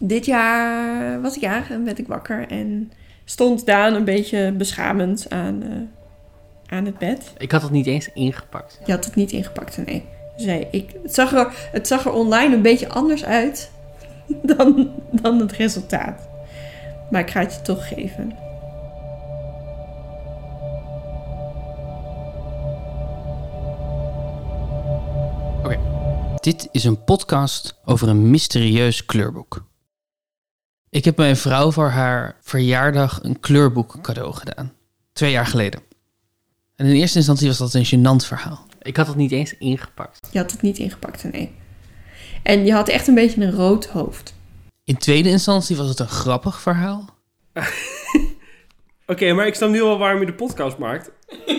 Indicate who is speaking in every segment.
Speaker 1: Dit jaar was ik jarig en werd ik wakker en stond Daan een beetje beschamend aan, eh, aan het bed.
Speaker 2: Ik had het niet eens ingepakt.
Speaker 1: Je had het niet ingepakt, nee. Zei ik, het, zag er, het zag er online een beetje anders uit dan, dan het resultaat. Maar ik ga het je toch geven.
Speaker 2: Dit is een podcast over een mysterieus kleurboek. Ik heb mijn vrouw voor haar verjaardag een kleurboek cadeau gedaan. Twee jaar geleden. En in eerste instantie was dat een gênant verhaal. Ik had het niet eens ingepakt.
Speaker 1: Je had het niet ingepakt, nee. En je had echt een beetje een rood hoofd.
Speaker 2: In tweede instantie was het een grappig verhaal.
Speaker 3: Oké, maar ik snap nu wel waarom je de podcast maakt.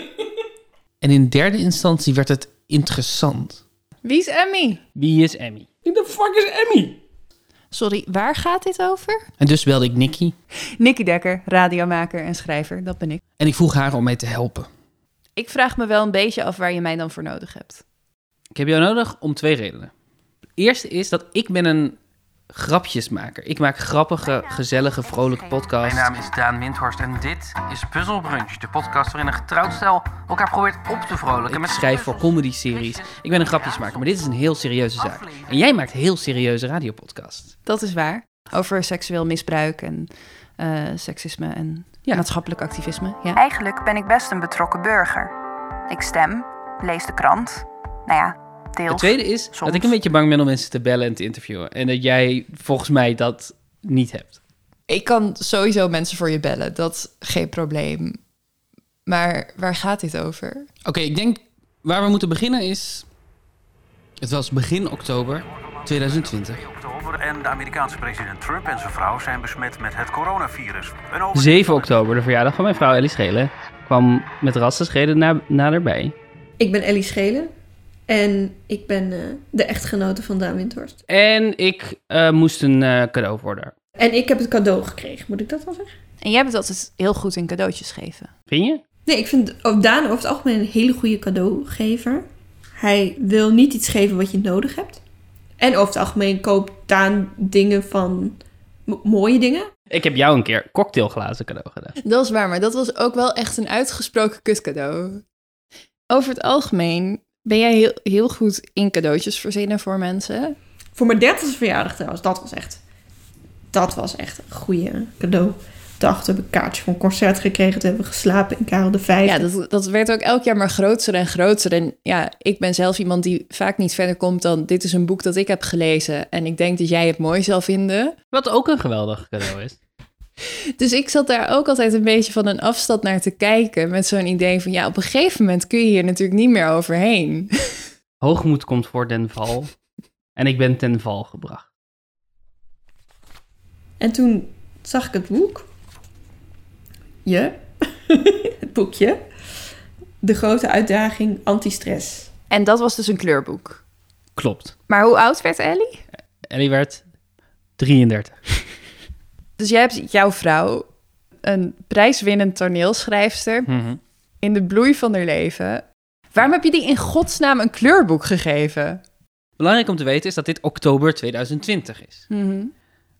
Speaker 2: En in derde instantie werd het interessant.
Speaker 4: Wie is Emmy?
Speaker 2: Wie is Emmy?
Speaker 3: Wie de fuck is Emmy?
Speaker 4: Sorry, waar gaat dit over?
Speaker 2: En dus belde ik Nicky
Speaker 4: Nicky Dekker, radiomaker en schrijver, dat ben ik.
Speaker 2: en ik vroeg haar om mij te helpen.
Speaker 4: Ik vraag me wel een beetje af waar je mij dan voor nodig hebt.
Speaker 2: Ik heb jou nodig om twee redenen. De eerste is dat ik ben een grapjesmaker. Ik maak grappige, gezellige, vrolijke podcasts. Mijn naam is Daan Windhorst en dit is Puzzle Brunch, de podcast waarin een getrouwd stel elkaar probeert op te vrolijken. Ik schrijf voor comedy-series. Ik ben een grapjesmaker, maar dit is een heel serieuze zaak. En jij maakt heel serieuze radiopodcasts.
Speaker 4: Dat is waar. Over seksueel misbruik en eh, seksisme en
Speaker 2: Ja.
Speaker 4: maatschappelijk activisme. Ja.
Speaker 5: Eigenlijk ben ik best een betrokken burger. Ik stem, lees de krant. Nou ja, deels.
Speaker 2: Het tweede is
Speaker 5: soms.
Speaker 2: dat ik een beetje bang ben om mensen te bellen en te interviewen. En dat jij volgens mij dat niet hebt.
Speaker 4: Ik kan sowieso mensen voor je bellen, dat is geen probleem. Maar waar gaat dit over?
Speaker 2: Oké, ik denk waar we moeten beginnen is... Het was begin oktober 2020.
Speaker 6: oktober en de Amerikaanse president Trump en zijn vrouw zijn besmet met het coronavirus. Een over-
Speaker 2: 7 oktober, de verjaardag van mijn vrouw Ellie Schelen, kwam met rassenschreden na, naderbij.
Speaker 1: Ik ben Ellie Schelen en ik ben eh, de echtgenote van Daan Windhorst.
Speaker 2: En ik eh, moest een eh, cadeau haar.
Speaker 1: En ik heb het cadeau gekregen, moet ik dat wel zeggen?
Speaker 4: En jij bent altijd heel goed in cadeautjes geven.
Speaker 2: Vind je?
Speaker 1: Nee, ik vind oh, Daan over het algemeen een hele goede cadeaugever. Hij wil niet iets geven wat je nodig hebt. En over het algemeen koopt Daan dingen van mooie dingen.
Speaker 2: Ik heb jou een keer cocktailglazen cadeau gedaan.
Speaker 4: Dat is waar, maar dat was ook wel echt een uitgesproken kutcadeau. Over het algemeen ben jij heel, heel goed in cadeautjes verzinnen voor mensen.
Speaker 1: Voor mijn dertigste verjaardag trouwens, dat was echt... Dat was echt een goede cadeau. Dacht, we hebben een kaartje voor een concert gekregen. Toen hebben we geslapen in Karel de Vijf.
Speaker 4: Ja, dat, dat werd ook elk jaar maar groter en groter. En ja, ik ben zelf iemand die vaak niet verder komt dan... dit is een boek dat ik heb gelezen en ik denk dat jij het mooi zal vinden.
Speaker 2: Wat ook een geweldig cadeau is.
Speaker 4: Dus ik zat daar ook altijd een beetje van een afstand naar te kijken... met zo'n idee van, ja, op een gegeven moment kun je hier natuurlijk niet meer overheen.
Speaker 2: Hoogmoed komt voor den val. En ik ben ten val gebracht.
Speaker 1: En toen zag ik het boek. Je. het boekje. De grote uitdaging antistress.
Speaker 4: En dat was dus een kleurboek.
Speaker 2: Klopt.
Speaker 4: Maar hoe oud werd Ellie?
Speaker 2: Ellie werd 33.
Speaker 4: Dus jij hebt jouw vrouw, een prijswinnend toneelschrijfster,
Speaker 2: Mhm.
Speaker 4: in de bloei van haar leven. Waarom heb je die in godsnaam een kleurboek gegeven?
Speaker 2: Belangrijk om te weten is dat dit oktober 2020 is.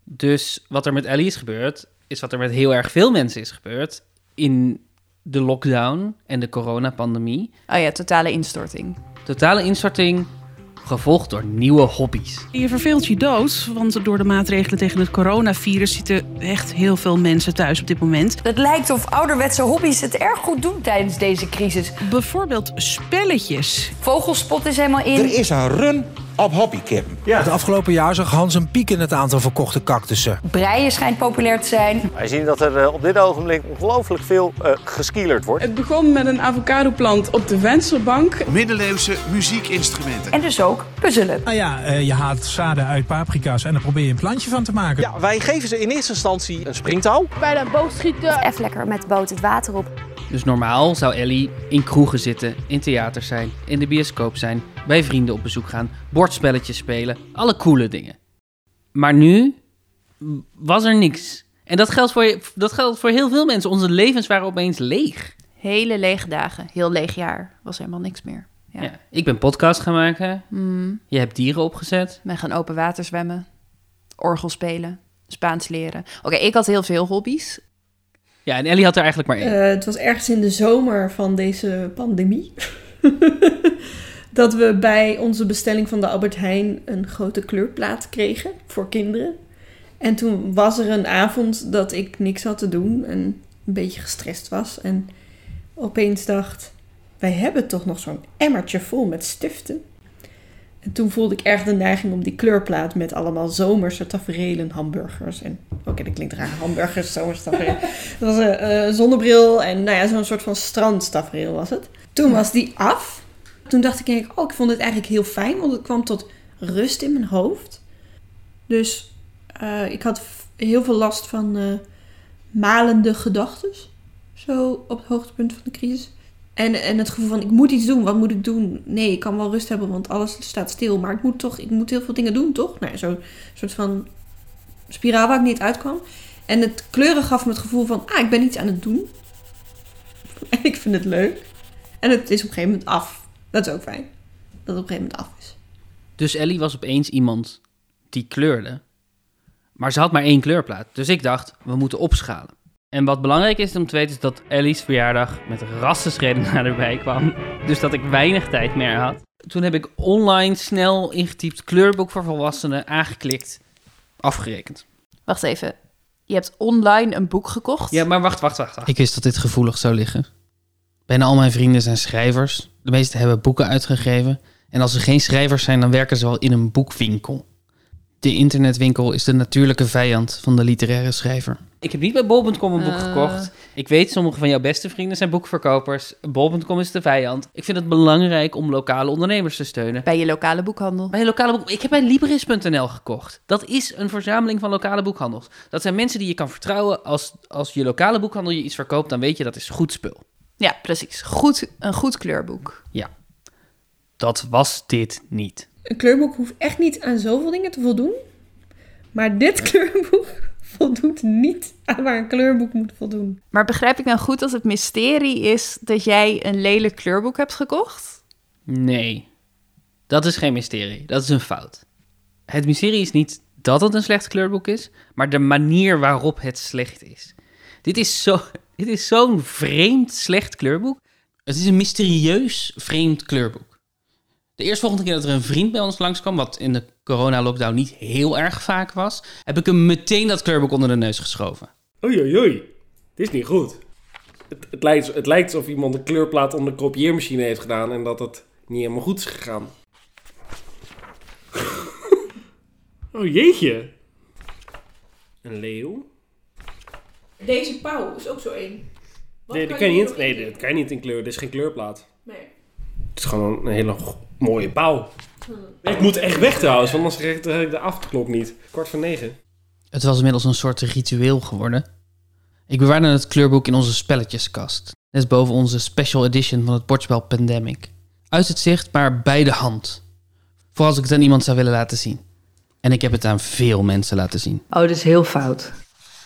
Speaker 2: Dus wat er met Ellie is gebeurd, is wat er met heel erg veel mensen is gebeurd in de lockdown en de coronapandemie.
Speaker 4: Oh ja, totale instorting.
Speaker 2: Totale instorting, gevolgd door nieuwe hobby's.
Speaker 7: Je verveelt je dood, want door de maatregelen tegen het coronavirus zitten echt heel veel mensen thuis op dit moment.
Speaker 8: Het lijkt of ouderwetse hobby's het erg goed doen tijdens deze crisis.
Speaker 7: Bijvoorbeeld spelletjes.
Speaker 8: Vogelspot is helemaal in.
Speaker 9: Er is een run op hobbykippen.
Speaker 10: Het afgelopen jaar zag Hans een piek in het aantal verkochte cactussen.
Speaker 8: Breien schijnt populair te zijn.
Speaker 6: Wij zien dat er eh, op dit ogenblik ongelooflijk veel uh, geskielerd wordt.
Speaker 11: Het begon met een avocadoplant op de vensterbank.
Speaker 12: Middeleeuwse muziekinstrumenten.
Speaker 8: En dus ook puzzelen.
Speaker 10: Nou ja, eh, je haalt zaden uit paprika's en daar probeer je een plantje van te maken.
Speaker 3: Ja, wij geven ze in eerste instantie een springtouw.
Speaker 11: Bij de boogschieten.
Speaker 13: Even lekker met boot het water op.
Speaker 2: Dus normaal zou Ellie in kroegen zitten, in theaters zijn, in de bioscoop zijn, bij vrienden op bezoek gaan, bordspelletjes spelen, alle coole dingen. Maar nu was er niks. En dat geldt voor, dat geldt voor heel veel mensen. Onze levens waren opeens leeg.
Speaker 4: Hele lege dagen, heel leeg jaar. Was helemaal niks meer. Ja.
Speaker 2: Ja, ik ben podcast gaan maken.
Speaker 4: Mm,
Speaker 2: Je hebt dieren opgezet.
Speaker 4: wij gaan open water zwemmen, orgel spelen. Spaans leren. Oké, ik had heel veel hobby's.
Speaker 2: Ja, en Ellie had er eigenlijk maar één.
Speaker 1: Eh, het was ergens in de zomer van deze pandemie. dat we bij onze bestelling van de Albert Heijn een grote kleurplaat kregen voor kinderen. En toen was er een avond dat ik niks had te doen en een beetje gestrest was. En opeens dacht, wij hebben toch nog zo'n emmertje vol met stiften. En toen voelde ik erg de neiging om die kleurplaat met allemaal zomerse tafereelen, hamburgers. En oké, dat klinkt raar, hamburgers, zomerse tafereel. Dat was een eh, zonnebril en nou ja, zo'n soort van strandtafereel was het. Toen was die af. Toen dacht ik, oh, ik vond het eigenlijk heel fijn, want het kwam tot rust in mijn hoofd. Dus eh, ik had heel veel last van eh, malende gedachten. Zo op het hoogtepunt van de crisis. En, en het gevoel van, ik moet iets doen. Wat moet ik doen? Nee, ik kan wel rust hebben, want alles staat stil. Maar ik moet toch, ik moet heel veel dingen doen, toch? Nou, zo'n soort van spiraal waar ik niet uitkwam. En het kleuren gaf me het gevoel van, ah, ik ben iets aan het doen. En ik vind het leuk. En het is op een gegeven moment af. Dat is ook fijn. Dat het op een gegeven moment af is.
Speaker 2: Dus Ellie was opeens iemand die kleurde. Maar ze had maar één kleurplaat. Dus ik dacht, we moeten opschalen. En wat belangrijk is om te weten is dat Ellie's verjaardag met rassenschreden naderbij kwam. Dus dat ik weinig tijd meer had. Toen heb ik online snel ingetypt kleurboek voor volwassenen aangeklikt. Afgerekend.
Speaker 4: Wacht even. Je hebt online een boek gekocht.
Speaker 2: Ja, maar wacht, wacht, wacht. wacht. Ik wist dat dit gevoelig zou liggen. Bijna al mijn vrienden zijn schrijvers. De meesten hebben boeken uitgegeven. En als ze geen schrijvers zijn, dan werken ze wel in een boekwinkel. De internetwinkel is de natuurlijke vijand van de literaire schrijver. Ik heb niet bij bol.com een boek
Speaker 4: Eh.
Speaker 2: gekocht. Ik weet, sommige van jouw beste vrienden zijn boekverkopers. Bol.com is de vijand. Ik vind het belangrijk om lokale ondernemers te steunen.
Speaker 4: Bij je lokale boekhandel.
Speaker 2: Bij een lokale boek. Ik heb bij Libris.nl gekocht. Dat is een verzameling van lokale boekhandels. Dat zijn mensen die je kan vertrouwen. Als, als je lokale boekhandel je iets verkoopt, dan weet je dat is goed spul.
Speaker 4: Ja, precies. Goed, een goed kleurboek.
Speaker 2: Ja. Dat was dit niet.
Speaker 1: Een kleurboek hoeft echt niet aan zoveel dingen te voldoen. Maar dit kleurboek voldoet niet aan waar een kleurboek moet voldoen.
Speaker 4: Maar begrijp ik nou goed dat het mysterie is dat jij een lelijk kleurboek hebt gekocht?
Speaker 2: Nee. Dat is geen mysterie. Dat is een fout. Het mysterie is niet dat het een slecht kleurboek is, maar de manier waarop het slecht is. Dit is zo, dit is zo'n vreemd slecht kleurboek. Het is een mysterieus vreemd kleurboek. De eerstvolgende keer dat er een vriend bij ons langskwam, wat in de corona-lockdown niet heel erg vaak was, heb ik hem meteen dat kleurboek onder de neus geschoven.
Speaker 3: Oei, oei, oei. Dit is niet goed. Het, het, lijkt, het lijkt alsof iemand een kleurplaat onder de kopieermachine heeft gedaan en dat het niet helemaal goed is gegaan. oh jeetje. Een leeuw?
Speaker 1: Deze pauw is ook zo één.
Speaker 3: Nee, dat kan je niet, nee, dat kan je niet in kleur. Dit is geen kleurplaat. Het is gewoon een hele mooie pauw. Ik moet echt weg trouwens, want anders krijg ik de, avondklok niet. Kwart voor negen.
Speaker 2: Het was inmiddels een soort ritueel geworden. Ik bewaarde het kleurboek in onze spelletjeskast. Net is boven onze special edition van het bordspel Pandemic. Uit het zicht, maar bij de hand. Voor als ik het aan iemand zou willen laten zien. En ik heb het aan veel mensen laten zien.
Speaker 8: Oh, dat is heel fout.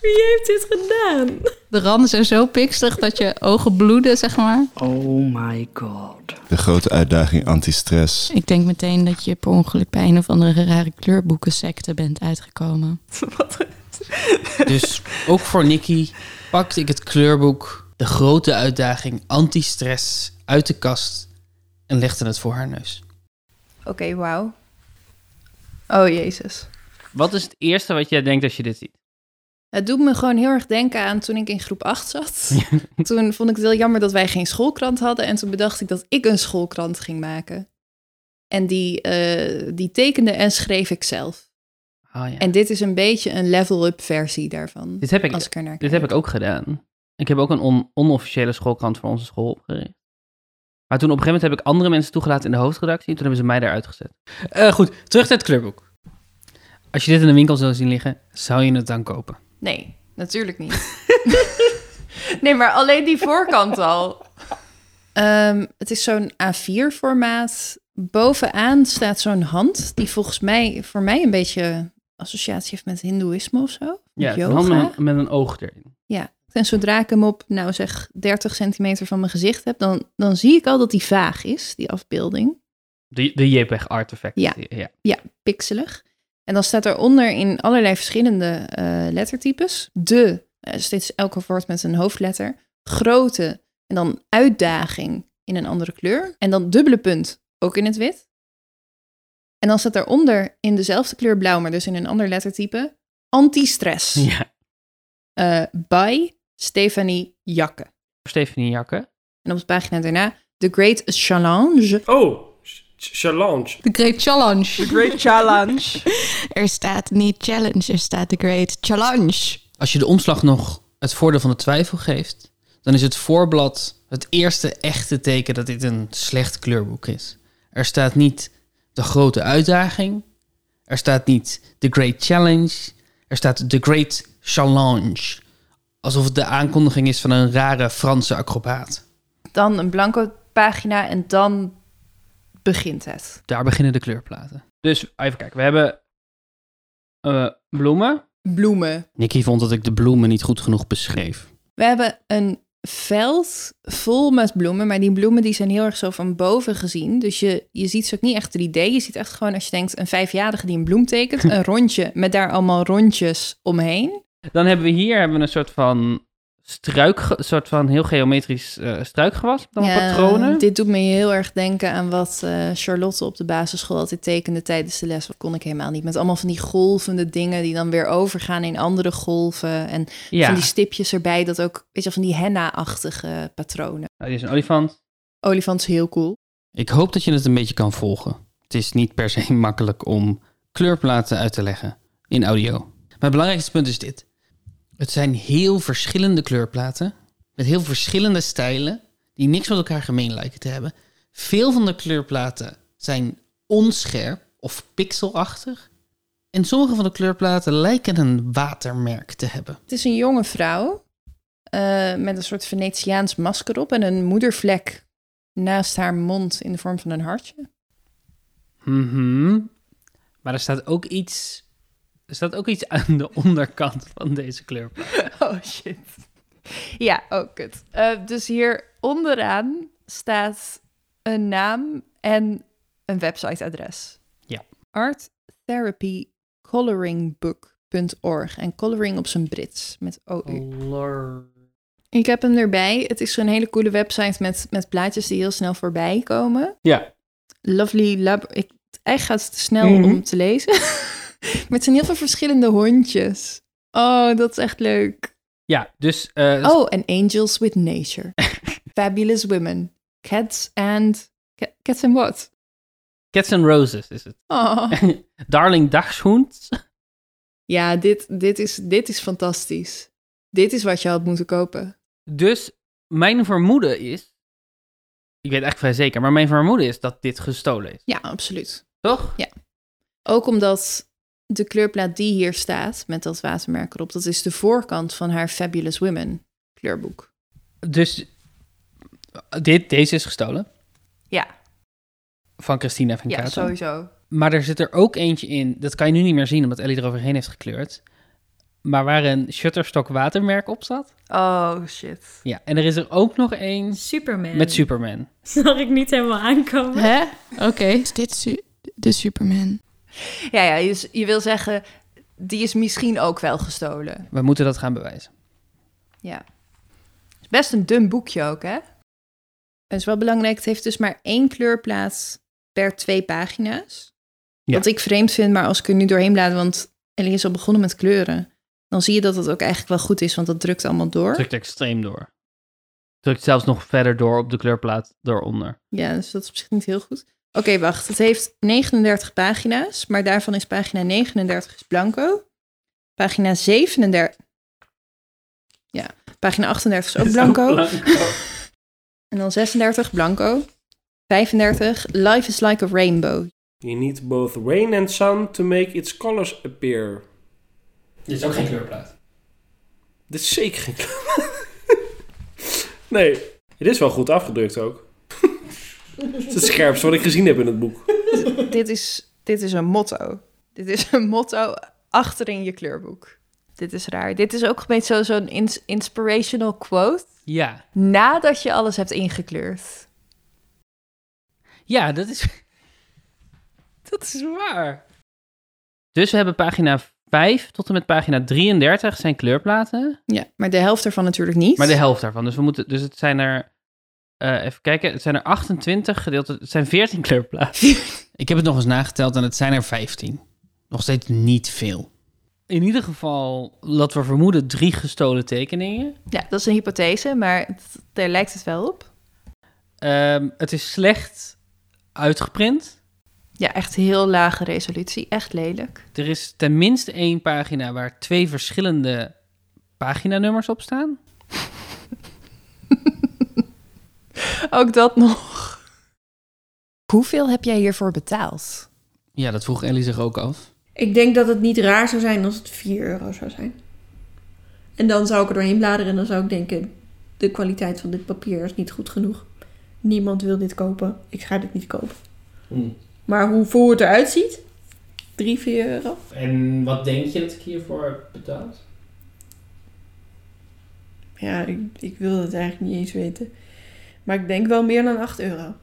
Speaker 1: Wie heeft dit gedaan?
Speaker 14: De randen zijn zo pikstig dat je ogen bloeden, zeg maar.
Speaker 8: Oh my god.
Speaker 15: De grote uitdaging antistress.
Speaker 14: Ik denk meteen dat je per ongeluk bij een of andere rare kleurboekensecte bent uitgekomen.
Speaker 2: Dus ook voor Nikki pakte ik het kleurboek De Grote Uitdaging Anti-Stress uit de kast en legde het voor haar neus.
Speaker 4: Oké, wauw. Oh, jezus.
Speaker 2: Wat is het eerste wat jij denkt als je dit ziet?
Speaker 4: Het doet me gewoon heel erg denken aan toen ik in groep 8 zat. toen vond ik het heel jammer dat wij geen schoolkrant hadden. En toen bedacht ik dat ik een schoolkrant ging maken. En die, eh, die tekende en schreef ik zelf.
Speaker 2: Oh, ja.
Speaker 4: En dit is een beetje een level-up versie daarvan.
Speaker 2: Dit heb ik,
Speaker 4: als ik ernaar
Speaker 2: dit
Speaker 4: kijk.
Speaker 2: heb ik ook gedaan. Ik heb ook een on- onofficiële schoolkrant voor onze school opgericht. Maar toen op een gegeven moment heb ik andere mensen toegelaten in de hoofdredactie. En toen hebben ze mij daaruit gezet. Eh, goed, terug naar het kleurboek. Als je dit in een winkel zou zien liggen, zou je het dan kopen?
Speaker 4: Nee, natuurlijk niet. nee, maar alleen die voorkant al. Ehm, het is zo'n A4-formaat. Bovenaan staat zo'n hand die volgens mij voor mij een beetje associatie heeft met Hindoeïsme of zo.
Speaker 2: Ja, een hand
Speaker 4: yoga.
Speaker 2: met, een- met een oog erin.
Speaker 4: Ja, en zodra ik hem op, nou zeg, 30 centimeter van mijn gezicht heb, dan, dan zie ik al dat die vaag is, die afbeelding.
Speaker 2: De, de JPEG artefact.
Speaker 4: Ja.
Speaker 2: ja.
Speaker 4: Ja, pixelig. En dan staat eronder in allerlei verschillende eh, lettertypes. De, eh, steeds elke woord met een hoofdletter. Grote en dan uitdaging in een andere kleur. En dan dubbele punt, ook in het wit. En dan staat daaronder in dezelfde kleur blauw, maar dus in een ander lettertype. Anti-stress.
Speaker 2: Ja.
Speaker 4: Eh, by Stefanie Jakke.
Speaker 2: Stefanie Jakke.
Speaker 4: En op de pagina daarna The Great Challenge.
Speaker 3: Oh, challenge.
Speaker 14: The Great Challenge.
Speaker 11: The Great Challenge.
Speaker 14: er staat niet challenge, er staat The Great Challenge.
Speaker 2: Als je de omslag nog het voordeel van de twijfel geeft, dan is het voorblad het eerste echte teken dat dit een slecht kleurboek is. Er staat niet de grote uitdaging, er staat niet The Great Challenge, er staat The Great Challenge. Alsof het de aankondiging is van een rare Franse acrobaat.
Speaker 4: Dan een blanco pagina en dan begint het.
Speaker 2: Daar beginnen de kleurplaten. Dus even kijken, we hebben eh, bloemen.
Speaker 4: Bloemen.
Speaker 2: Nicky vond dat ik de bloemen niet goed genoeg beschreef.
Speaker 4: We hebben een veld vol met bloemen, maar die bloemen die zijn heel erg zo van boven gezien. Dus je, je ziet ze ook niet echt 3D. Je ziet echt gewoon als je denkt een vijfjarige die een bloem tekent, een rondje met daar allemaal rondjes omheen.
Speaker 2: Dan hebben we hier hebben we een soort van struik, een soort van heel geometrisch uh, struikgewas. Dan
Speaker 4: Ja,
Speaker 2: patronen.
Speaker 4: Dit doet me heel erg denken aan wat eh, Charlotte op de basisschool altijd tekende tijdens de les. Dat kon ik helemaal niet. Met allemaal van die golvende dingen die dan weer overgaan in andere golven. En
Speaker 2: Ja.
Speaker 4: van die stipjes erbij, dat ook, weet je, van die henna-achtige patronen.
Speaker 2: Nou, dit is een olifant.
Speaker 4: Olifant is heel cool.
Speaker 2: Ik hoop dat je het een beetje kan volgen. Het is niet per se makkelijk om kleurplaten uit te leggen in audio. Maar het belangrijkste punt is dit. Het zijn heel verschillende kleurplaten met heel verschillende stijlen die niks met elkaar gemeen lijken te hebben. Veel van de kleurplaten zijn onscherp of pixelachtig. En sommige van de kleurplaten lijken een watermerk te hebben.
Speaker 4: Het is een jonge vrouw eh, met een soort Venetiaans masker op en een moedervlek naast haar mond in de vorm van een hartje.
Speaker 2: Mhm. Maar er staat ook iets. Er staat ook iets aan de onderkant van deze kleurplaat.
Speaker 4: Oh shit. Ja, oh kut. Eh, dus hier onderaan staat een naam en een websiteadres.
Speaker 2: Ja.
Speaker 4: arttherapycoloringbook.org en coloring op zijn Brits met OU. Ik heb hem erbij. Het is zo'n hele coole website met, met plaatjes die heel snel voorbij komen.
Speaker 3: Ja.
Speaker 4: Lovely Lab. Ik, eigenlijk gaat het te snel
Speaker 3: Mhm.
Speaker 4: om te lezen. maar het zijn heel veel verschillende hondjes. Oh, dat is echt leuk.
Speaker 2: Ja, dus. eh,
Speaker 4: Oh, en Angels with Nature. Fabulous Women. Cats and... ca- Cats and what?
Speaker 2: Cats and Roses is het.
Speaker 4: Oh.
Speaker 2: Darling Dachshund.
Speaker 4: Ja, dit, dit, is, dit is fantastisch. Dit is wat je had moeten kopen.
Speaker 2: Dus mijn vermoeden is. Ik weet eigenlijk vrij zeker, maar mijn vermoeden is dat dit gestolen is.
Speaker 4: Ja, absoluut.
Speaker 2: Toch?
Speaker 4: Ja. Ook omdat de kleurplaat die hier staat, met dat watermerk erop, dat is de voorkant van haar Fabulous Women kleurboek.
Speaker 2: Dus dit, deze is gestolen
Speaker 4: Ja,
Speaker 2: van Christina van
Speaker 4: ja
Speaker 2: Katen.
Speaker 4: sowieso.
Speaker 2: Maar er zit er ook eentje in, dat kan je nu niet meer zien omdat Ellie eroverheen heeft gekleurd. Maar waar een Shutterstock watermerk op zat.
Speaker 4: Oh, shit.
Speaker 2: Ja, en er is er ook nog één
Speaker 16: Superman.
Speaker 2: met Superman.
Speaker 16: Zag ik niet helemaal aankomen.
Speaker 4: Hè?
Speaker 14: Oké. Is dit su- de Superman?
Speaker 4: Ja, ja, dus je wil zeggen, die is misschien ook wel gestolen.
Speaker 2: We moeten dat gaan bewijzen.
Speaker 4: Ja. Het is best een dun boekje ook, hè? Het is wel belangrijk, het heeft dus maar één kleurplaat per twee pagina's.
Speaker 2: Ja.
Speaker 4: Wat ik vreemd vind, maar als ik er nu doorheen blader, want Ellie is al begonnen met kleuren, dan zie je dat het ook eigenlijk wel goed is, want dat drukt allemaal door.
Speaker 2: Drukt extreem door. Drukt zelfs nog verder door op de kleurplaat dooronder.
Speaker 4: Ja, dus dat is op zich niet heel goed. Oké, wacht. Het heeft 39 pagina's, maar daarvan is pagina 39 is blanco. Pagina 37... Ja, pagina 38 is ook blanco. en dan 36 blanco. 35 Life is like a rainbow.
Speaker 3: You need both rain and sun to make its colors appear.
Speaker 2: Dit is ook geen kleurplaat.
Speaker 3: Dit is zeker geen kleurplaat. nee, het is wel goed afgedrukt ook. Het is het scherpste wat ik gezien heb in het boek.
Speaker 4: dit, is, dit is een motto. Dit is een motto achterin je kleurboek. Dit is raar. Dit is ook een beetje zo- zo'n ins- inspirational quote.
Speaker 2: Ja.
Speaker 4: Nadat je alles hebt ingekleurd.
Speaker 2: Ja, dat is... dat is waar. Dus we hebben pagina 5 tot en met pagina 33 zijn kleurplaten.
Speaker 4: Ja, maar de helft ervan natuurlijk niet.
Speaker 2: Maar de helft daarvan. Dus, we moeten, dus het zijn er... eh, even kijken, het zijn er 28 gedeeld. Het zijn 14 kleurplaten. ik heb het nog eens nageteld en het zijn er 15. Nog steeds niet veel. In ieder geval, dat we vermoeden, drie gestolen tekeningen.
Speaker 4: Ja, dat is een hypothese, maar het- daar lijkt het wel op.
Speaker 2: Ehm, het is slecht uitgeprint.
Speaker 4: Ja, echt heel lage resolutie. Echt lelijk.
Speaker 2: Er is tenminste één pagina waar twee verschillende paginanummers op staan.
Speaker 4: Ook dat nog. Hoeveel heb jij hiervoor betaald?
Speaker 2: Ja, dat vroeg Ellie zich ook af.
Speaker 1: Ik denk dat het niet raar zou zijn als het 4 euro zou zijn. En dan zou ik er doorheen bladeren en dan zou ik denken... de kwaliteit van dit papier is niet goed genoeg. Niemand wil dit kopen. Ik ga dit niet kopen. Maar hoe, hoe het eruit ziet... 3, 4 euro.
Speaker 2: En wat denk je dat ik hiervoor heb betaald?
Speaker 1: Ja, ik, ik wil het eigenlijk niet eens weten. Maar ik denk wel meer dan 8 euro.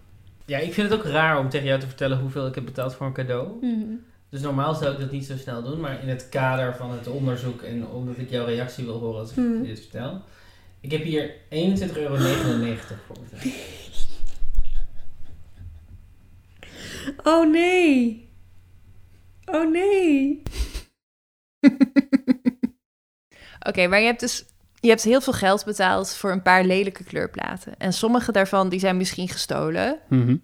Speaker 2: Ja, ik vind het ook raar om tegen jou te vertellen hoeveel ik heb betaald voor een cadeau. Dus normaal zou ik dat niet zo snel doen, maar in het kader van het onderzoek en omdat ik jouw reactie wil horen als ik
Speaker 1: Mhm.
Speaker 2: dit vertel. Ik heb hier 21,99 euro voor betaald.
Speaker 1: Oh nee. Oh nee.
Speaker 4: Oké, maar je hebt dus je hebt heel veel geld betaald voor een paar lelijke kleurplaten. En sommige daarvan die zijn misschien gestolen.
Speaker 2: Mhm.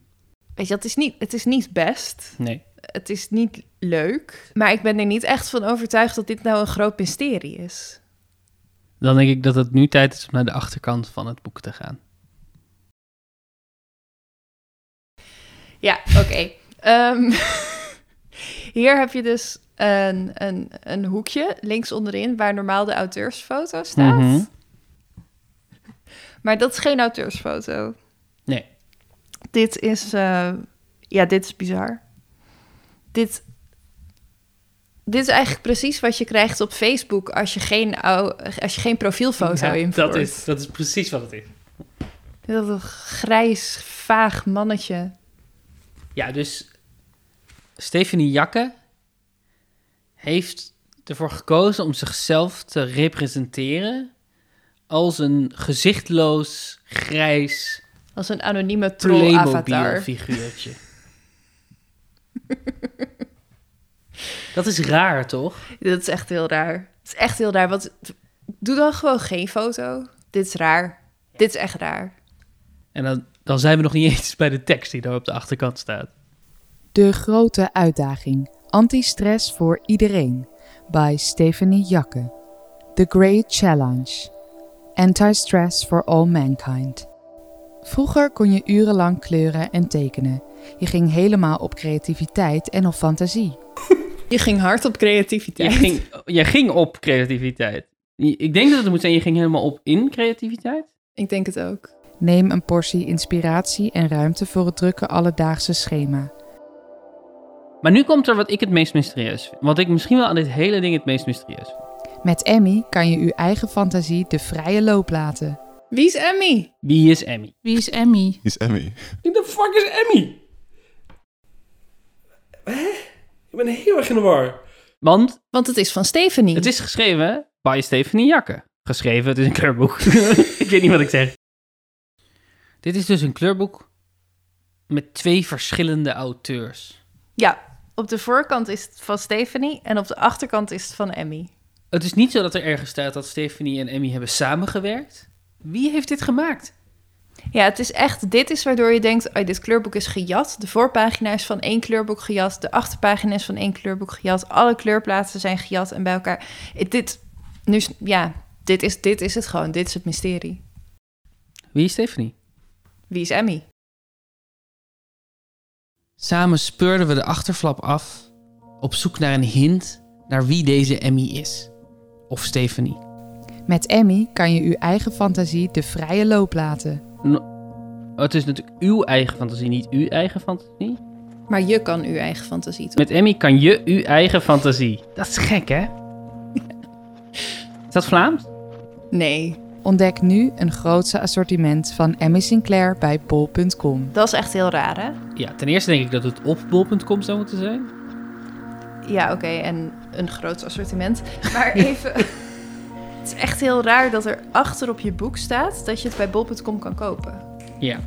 Speaker 4: Weet je, het is niet, het is niet best.
Speaker 2: Nee.
Speaker 4: Het is niet leuk. Maar ik ben er niet echt van overtuigd dat dit nou een groot mysterie is.
Speaker 2: Dan denk ik dat het nu tijd is om naar de achterkant van het boek te gaan.
Speaker 4: Ja, oké. Ehm, hier heb je dus een, een, een hoekje links onderin waar normaal de auteursfoto staat.
Speaker 2: Mhm.
Speaker 4: Maar dat is geen auteursfoto.
Speaker 2: Nee.
Speaker 4: Dit is, eh, ja, dit is bizar. Dit, dit is eigenlijk precies wat je krijgt op Facebook als je geen, als je geen profielfoto
Speaker 2: Ja,
Speaker 4: invoert.
Speaker 2: dat, is, dat is precies wat het is.
Speaker 4: Dat een grijs, vaag mannetje.
Speaker 2: Ja, dus Stephanie Jakke heeft ervoor gekozen om zichzelf te representeren als een gezichtloos, grijs
Speaker 4: Als een anonieme troll-avatar.
Speaker 2: Playmobil-figuurtje. Dat is raar, toch?
Speaker 4: Dat is echt heel raar. Het is echt heel raar. Want doe dan gewoon geen foto. Dit is raar. Dit is echt raar.
Speaker 2: En dan, dan zijn we nog niet eens bij de tekst die daar op de achterkant staat.
Speaker 17: De grote uitdaging. Anti-stress voor iedereen. By Stephanie Jakke. The Great Challenge. Anti-stress for all mankind. Vroeger kon je urenlang kleuren en tekenen. Je ging helemaal op creativiteit en op fantasie.
Speaker 4: Je ging hard op creativiteit.
Speaker 2: Je ging, je ging op creativiteit. Ik denk dat het moet zijn, je ging helemaal op in creativiteit.
Speaker 4: Ik denk het ook.
Speaker 17: Neem een portie inspiratie en ruimte voor het drukke alledaagse schema.
Speaker 2: Maar nu komt er wat ik het meest mysterieus vind. Wat ik misschien wel aan dit hele ding het meest mysterieus vind.
Speaker 17: Met Emmy kan je uw eigen fantasie de vrije loop laten.
Speaker 4: Wie is Emmy?
Speaker 2: Wie is Emmy?
Speaker 14: Wie is Emmy?
Speaker 15: Is Emmy.
Speaker 3: Wie de fuck is Emmy? Hè? Ik ben heel erg in de war.
Speaker 2: Want
Speaker 4: Want het is van Stephanie.
Speaker 2: het is geschreven bij Stephanie Jakke. Geschreven, het is een kleurboek. ik weet niet wat ik zeg. Dit is dus een kleurboek met twee verschillende auteurs.
Speaker 4: Ja, op de voorkant is het van Stephanie en op de achterkant is het van Emmy.
Speaker 2: Het is niet zo dat er ergens staat dat Stephanie en Emmy hebben samengewerkt. Wie heeft dit gemaakt?
Speaker 4: Ja, het is echt, dit is waardoor je denkt, oh, dit kleurboek is gejat. De voorpagina is van één kleurboek gejat. De achterpagina is van één kleurboek gejat. Alle kleurplaatsen zijn gejat en bij elkaar. Dit, nu, is- ja, dit is, dit is het gewoon. Dit is het mysterie.
Speaker 2: Wie is Stephanie?
Speaker 4: Wie is Emmy?
Speaker 2: Samen speurden we de achterflap af op zoek naar een hint naar wie deze Emmy is. Of Stephanie.
Speaker 17: Met Emmy kan je uw eigen fantasie de vrije loop laten.
Speaker 2: Het is natuurlijk uw eigen fantasie, niet uw eigen fantasie.
Speaker 4: Maar je kan uw eigen fantasie toch?
Speaker 2: Met Emmy kan je uw eigen fantasie. Dat is gek, hè? Is dat Vlaams?
Speaker 4: Nee.
Speaker 17: Ontdek nu een grootse assortiment van Emmy Sinclair bij bol.com.
Speaker 4: Dat is echt heel raar, hè?
Speaker 2: Ja, ten eerste denk ik dat het op bol.com zou moeten zijn.
Speaker 4: Ja, oké, en een groot assortiment. Maar even... het is echt heel raar dat er achter op je boek staat dat je het bij bol.com kan kopen.
Speaker 2: Ja.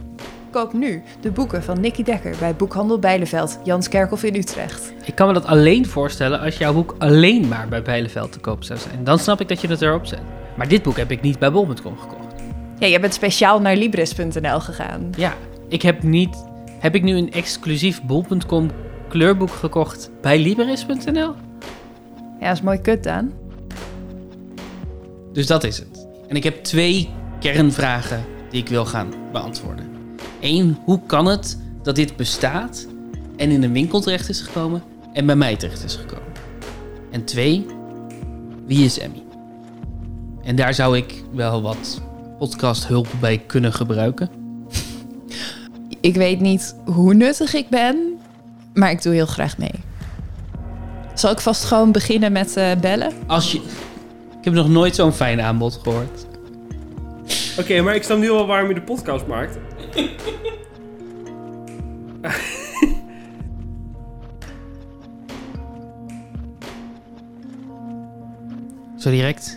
Speaker 4: Koop nu de boeken van Nicky Dekker bij Boekhandel Bijleveld, Janskerkhof in Utrecht.
Speaker 2: Ik kan me dat alleen voorstellen als jouw boek alleen maar bij Bijleveld te koop zou zijn. Dan snap ik dat je het erop zet. Maar dit boek heb ik niet bij bol.com gekocht.
Speaker 4: Ja, jij bent speciaal naar Libris.nl gegaan.
Speaker 2: Ja, ik heb niet... Heb ik nu een exclusief bol.com kleurboek gekocht bij Libris.nl?
Speaker 4: Ja, dat is mooi kut, Daan.
Speaker 2: Dus dat is het. En ik heb twee kernvragen die ik wil gaan beantwoorden. Eén, hoe kan het dat dit bestaat en in een winkel terecht is gekomen en bij mij terecht is gekomen? En twee, wie is Emmy? En daar zou ik wel wat podcasthulp bij kunnen gebruiken.
Speaker 4: Ik weet niet hoe nuttig ik ben, maar ik doe heel graag mee. Zal ik vast gewoon beginnen met eh, bellen?
Speaker 2: Als je... Ik heb nog nooit zo'n fijn aanbod gehoord.
Speaker 3: Oké, maar ik snap nu wel waarom je de podcast maakt.
Speaker 2: Zo direct.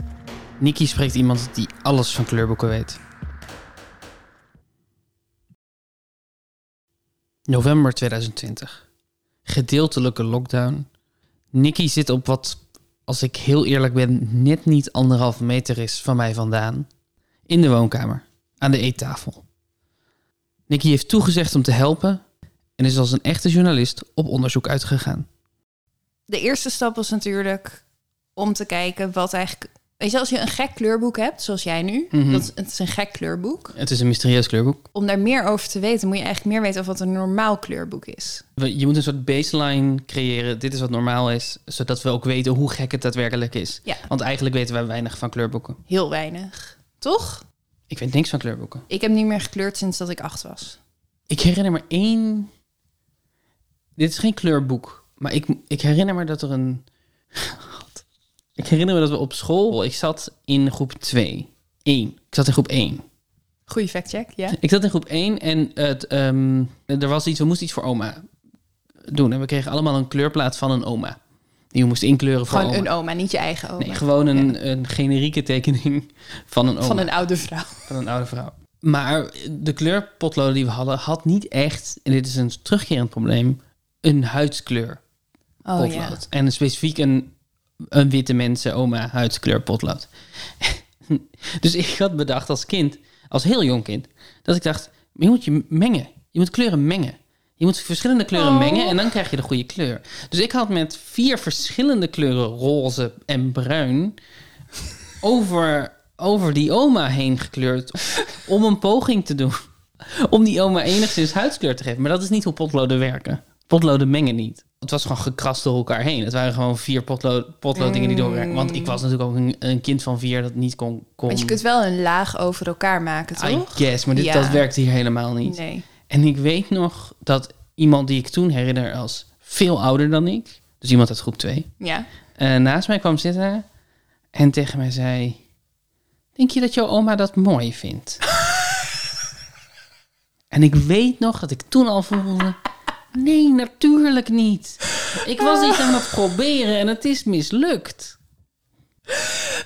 Speaker 2: Nikki spreekt iemand die alles van kleurboeken weet. November 2020. Gedeeltelijke lockdown. Nikki zit op wat, als ik heel eerlijk ben, net niet anderhalve meter is van mij vandaan. In de woonkamer, aan de eettafel. Nikki heeft toegezegd om te helpen en is als een echte journalist op onderzoek uitgegaan.
Speaker 4: De eerste stap was natuurlijk om te kijken wat eigenlijk... Weet je, als je een gek kleurboek hebt, zoals jij nu,
Speaker 2: Mhm.
Speaker 4: dat is, het is een gek kleurboek.
Speaker 2: Het is een mysterieus kleurboek.
Speaker 4: Om daar meer over te weten, moet je eigenlijk meer weten over wat een normaal kleurboek is.
Speaker 2: We- Je moet een soort baseline creëren. Dit is wat normaal is, zodat we ook weten hoe gek het daadwerkelijk is.
Speaker 4: Ja.
Speaker 2: Want eigenlijk weten wij weinig van kleurboeken.
Speaker 4: Heel weinig. Toch?
Speaker 2: Ik weet niks van kleurboeken.
Speaker 4: Ik heb niet meer gekleurd sinds dat ik acht was.
Speaker 2: Ik herinner me één. Dit is geen kleurboek, maar ik, ik herinner me dat er een. Ik herinner me dat we op school. Ik zat in groep 2. 1. Ik zat in groep 1.
Speaker 4: Goeie factcheck, ja.
Speaker 2: Ik zat in groep 1 en het, ehm, er was iets, we moesten iets voor oma doen. En we kregen allemaal een kleurplaat van een oma. Die we moesten inkleuren voor
Speaker 4: Gewoon
Speaker 2: oma.
Speaker 4: een oma, niet je eigen oma.
Speaker 2: Nee, gewoon een, een generieke tekening van een oma.
Speaker 4: Van een oude vrouw.
Speaker 2: Van een oude vrouw. Maar de kleurpotloden die we hadden, had niet echt, en dit is een terugkerend probleem, een huidskleur
Speaker 4: Oh, ja.
Speaker 2: En specifiek een, een witte mensen oma huidskleur potlood. dus ik had bedacht als kind, als heel jong kind, dat ik dacht, je moet je mengen. Je moet kleuren mengen. Je moet verschillende kleuren
Speaker 4: Oh.
Speaker 2: mengen en dan krijg je de goede kleur. Dus ik had met vier verschillende kleuren roze en bruin over, over die oma heen gekleurd om een poging te doen. Om die oma enigszins huidskleur te geven. Maar dat is niet hoe potloden werken. Potloden mengen niet. Het was gewoon gekrast door elkaar heen. Het waren gewoon vier potlood, potloodingen die door elkaar... Want ik was natuurlijk ook een, een kind van vier dat niet kon... kon
Speaker 4: Want je kunt wel een laag over elkaar maken,
Speaker 2: I
Speaker 4: toch?
Speaker 2: guess, maar dit,
Speaker 4: Ja.
Speaker 2: dat werkte hier helemaal niet.
Speaker 4: Nee.
Speaker 2: En ik weet nog dat iemand die ik toen herinner als veel ouder dan ik... Dus iemand uit groep 2...
Speaker 4: Ja.
Speaker 2: eh, naast mij kwam zitten en tegen mij zei... Denk je dat jouw oma dat mooi vindt? en ik weet nog dat ik toen al voelde... Nee, natuurlijk niet. Ik was iets aan het proberen en het is mislukt.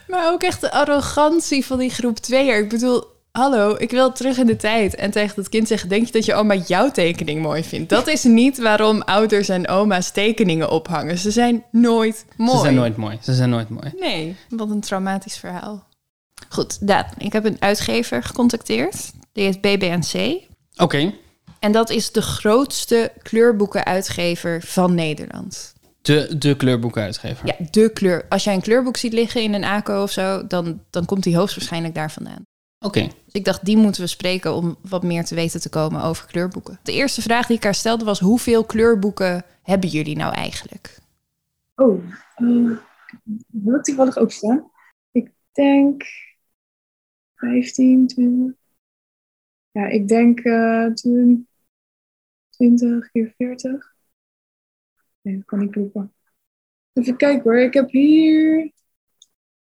Speaker 4: Maar ook echt de arrogantie van die groep 2'er. Ik bedoel, hallo, ik wil terug in de tijd. En tegen dat kind zeggen, denk je dat je oma jouw tekening mooi vindt? Dat is niet waarom ouders en oma's tekeningen ophangen. Ze zijn nooit mooi.
Speaker 2: Ze zijn nooit mooi. Ze zijn nooit mooi.
Speaker 4: Nee, wat een traumatisch verhaal. Goed, Daan, ik heb een uitgever gecontacteerd. Die heet BBNC.
Speaker 2: Oké.
Speaker 4: En dat is de grootste kleurboekenuitgever van Nederland.
Speaker 2: De, de kleurboekenuitgever.
Speaker 4: Ja, de kleur. Als jij een kleurboek ziet liggen in een ACO of zo, dan, dan komt die hoogstwaarschijnlijk daar vandaan.
Speaker 2: Oké.
Speaker 4: Dus ik dacht, die moeten we spreken om wat meer te weten te komen over kleurboeken. De eerste vraag die ik haar stelde was, hoeveel kleurboeken hebben jullie nou eigenlijk?
Speaker 11: Oh, uh, toevallig ook staan. Ik denk 15, 20. Ja, ik denk eh 20 keer 40. Nee, dat kan niet kloppen. Even kijken hoor, ik heb hier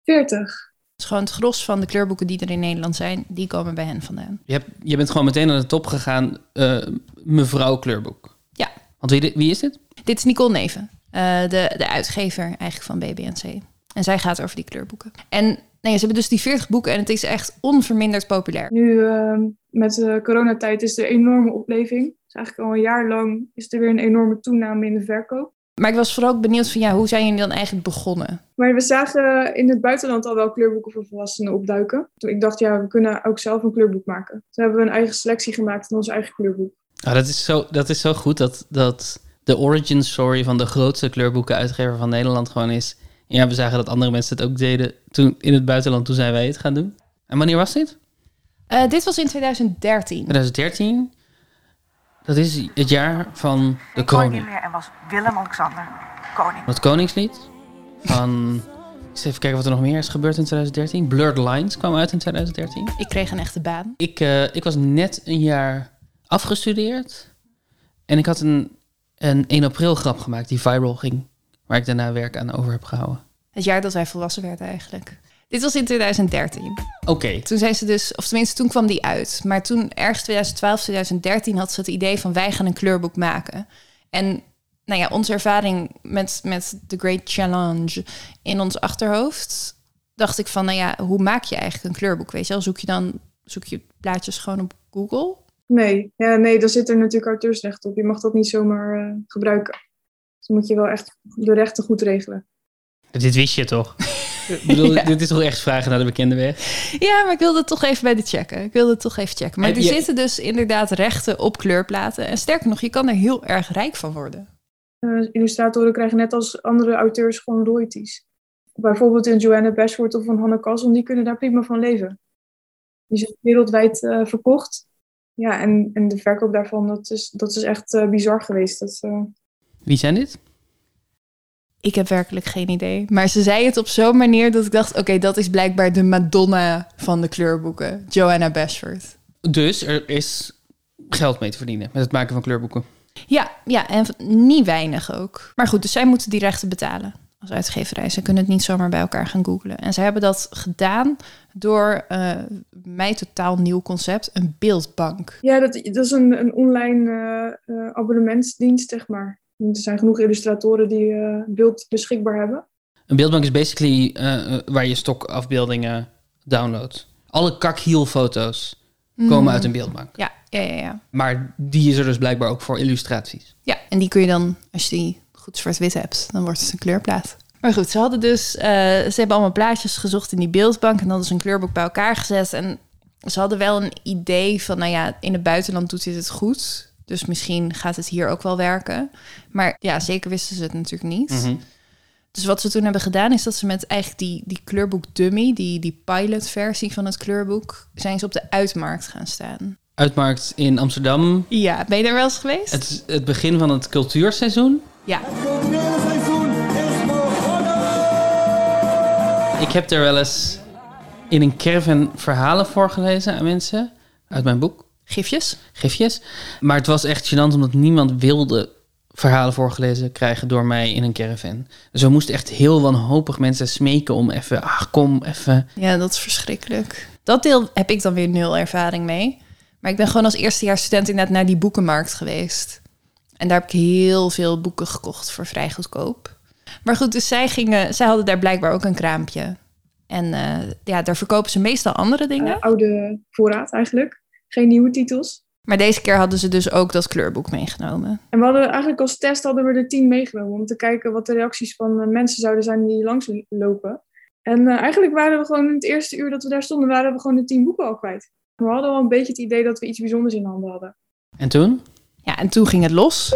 Speaker 11: 40.
Speaker 4: Het is gewoon het gros van de kleurboeken die er in Nederland zijn, die komen bij hen vandaan.
Speaker 2: Je, hebt, je bent gewoon meteen aan de top gegaan, eh, mevrouw kleurboek.
Speaker 4: Ja.
Speaker 2: Want wie, wie is dit?
Speaker 4: Dit is Nicole Neven. Eh, de, de uitgever eigenlijk van BBNC. En zij gaat over die kleurboeken. En nee, ze hebben dus die 40 boeken en het is echt onverminderd populair.
Speaker 11: Nu uh, met de coronatijd is er een enorme opleving. Dus eigenlijk al een jaar lang is er weer een enorme toename in de verkoop.
Speaker 4: Maar ik was vooral ook benieuwd van ja, hoe zijn jullie dan eigenlijk begonnen?
Speaker 11: Maar we zagen in het buitenland al wel kleurboeken voor volwassenen opduiken. Toen ik dacht, ja, we kunnen ook zelf een kleurboek maken. Toen hebben we een eigen selectie gemaakt in ons eigen kleurboek.
Speaker 2: Oh, dat, is zo, dat is zo goed dat, dat de origin story van de grootste kleurboekenuitgever van Nederland gewoon is. Ja, we zagen dat andere mensen het ook deden toen in het buitenland. Toen zijn wij het gaan doen. En wanneer was dit?
Speaker 4: Uh, dit was in 2013.
Speaker 2: 2013. Dat is het jaar van de koning.
Speaker 5: meer en was Willem-Alexander koning.
Speaker 2: Het koningslied. Van... Eens even kijken wat er nog meer is gebeurd in 2013. Blurred Lines kwam uit in 2013.
Speaker 4: Ik kreeg een echte baan.
Speaker 2: Ik, uh, ik was net een jaar afgestudeerd. En ik had een, een 1 april grap gemaakt die viral ging. Waar ik daarna werk aan over heb gehouden.
Speaker 4: Het jaar dat wij volwassen werden eigenlijk. Dit was in 2013.
Speaker 2: Oké. Okay.
Speaker 4: Toen zijn ze dus, of tenminste toen kwam die uit. Maar toen ergens 2012, 2013 had ze het idee van wij gaan een kleurboek maken. En nou ja, onze ervaring met, met The Great Challenge in ons achterhoofd, dacht ik van, nou ja, hoe maak je eigenlijk een kleurboek? Weet je wel, zoek je dan zoek je plaatjes gewoon op Google?
Speaker 11: Nee, ja, nee, daar zit er natuurlijk auteursrecht op. Je mag dat niet zomaar uh, gebruiken. Dus moet je wel echt de rechten goed regelen.
Speaker 2: Dit wist je toch? ik bedoel, ja. Dit is toch echt vragen naar de bekende weg?
Speaker 4: Ja, maar ik wilde het toch even bij de checken. Ik wilde het toch even checken. Maar
Speaker 2: En
Speaker 4: er
Speaker 2: je-
Speaker 4: zitten dus inderdaad rechten op kleurplaten. En sterker nog, je kan er heel erg rijk van worden.
Speaker 11: Eh, illustratoren krijgen net als andere auteurs gewoon royalties. Bijvoorbeeld een Joanna Bashford of een Hanne Kasson, die kunnen daar prima van leven. Die zijn wereldwijd eh, verkocht. Ja, en, en de verkoop daarvan, dat is, dat is echt eh, bizar geweest. Dat, eh,
Speaker 2: Wie zijn dit?
Speaker 4: Ik heb werkelijk geen idee. Maar ze zei het op zo'n manier dat ik dacht... oké, dat is blijkbaar de Madonna van de kleurboeken. Joanna Bashford.
Speaker 2: Dus er is geld mee te verdienen met het maken van kleurboeken.
Speaker 4: Ja, ja, en niet weinig ook. Maar goed, dus zij moeten die rechten betalen als uitgeverij. Ze kunnen het niet zomaar bij elkaar gaan googlen. En ze hebben dat gedaan door eh mij totaal nieuw concept, een beeldbank.
Speaker 11: ja, dat, dat is een, een online eh, eh, abonnementsdienst, zeg maar. Er zijn genoeg illustratoren die eh, beeld beschikbaar hebben.
Speaker 2: Een beeldbank is basically eh, eh, waar je stokafbeeldingen downloadt. Alle kakhielfoto's komen
Speaker 4: Mm.
Speaker 2: uit een beeldbank.
Speaker 4: Ja, ja, ja, ja.
Speaker 2: Maar die is er dus blijkbaar ook voor illustraties.
Speaker 4: Ja, en die kun je dan, als je die goed zwart-wit hebt, dan wordt het een kleurplaat. Maar goed, ze hadden dus, eh, ze hebben allemaal plaatjes gezocht in die beeldbank en dan ze een kleurboek bij elkaar gezet. En ze hadden wel een idee van, nou ja, in het buitenland doet dit het goed. Dus misschien gaat het hier ook wel werken. Maar ja, zeker wisten ze het natuurlijk niet.
Speaker 2: Mhm.
Speaker 4: Dus wat ze toen hebben gedaan is dat ze met eigenlijk die, die kleurboek dummy, die, die pilotversie van het kleurboek, zijn ze op de uitmarkt gaan staan.
Speaker 2: Uitmarkt in Amsterdam.
Speaker 4: Ja, ben je daar wel eens geweest?
Speaker 2: Het, is het begin van het cultuurseizoen.
Speaker 4: Ja.
Speaker 2: Ik heb er wel eens in een caravan verhalen voorgelezen aan mensen uit mijn boek.
Speaker 4: Gifjes?
Speaker 2: Gifjes. Maar het was echt gênant omdat niemand wilde verhalen voorgelezen krijgen door mij in een caravan. Dus we moesten echt heel wanhopig mensen smeken om even, ach kom, even.
Speaker 4: Ja, dat is verschrikkelijk. Dat deel heb ik dan weer nul ervaring mee. Maar ik ben gewoon als eerstejaarsstudent inderdaad naar die boekenmarkt geweest. En daar heb ik heel veel boeken gekocht voor vrij goedkoop. Maar goed, dus zij, gingen, zij hadden daar blijkbaar ook een kraampje. En eh, ja, daar verkopen ze meestal andere dingen.
Speaker 11: Eh, oude voorraad eigenlijk. Geen nieuwe titels.
Speaker 4: Maar deze keer hadden ze dus ook dat kleurboek meegenomen.
Speaker 11: En we hadden eigenlijk als test hadden we er tien meegenomen om te kijken wat de reacties van eh, mensen zouden zijn die langs lopen. En eh, eigenlijk waren we gewoon in het eerste uur dat we daar stonden, waren we gewoon de tien boeken al kwijt. We hadden wel een beetje het idee dat we iets bijzonders in handen hadden.
Speaker 2: En toen?
Speaker 4: Ja, en toen ging het los.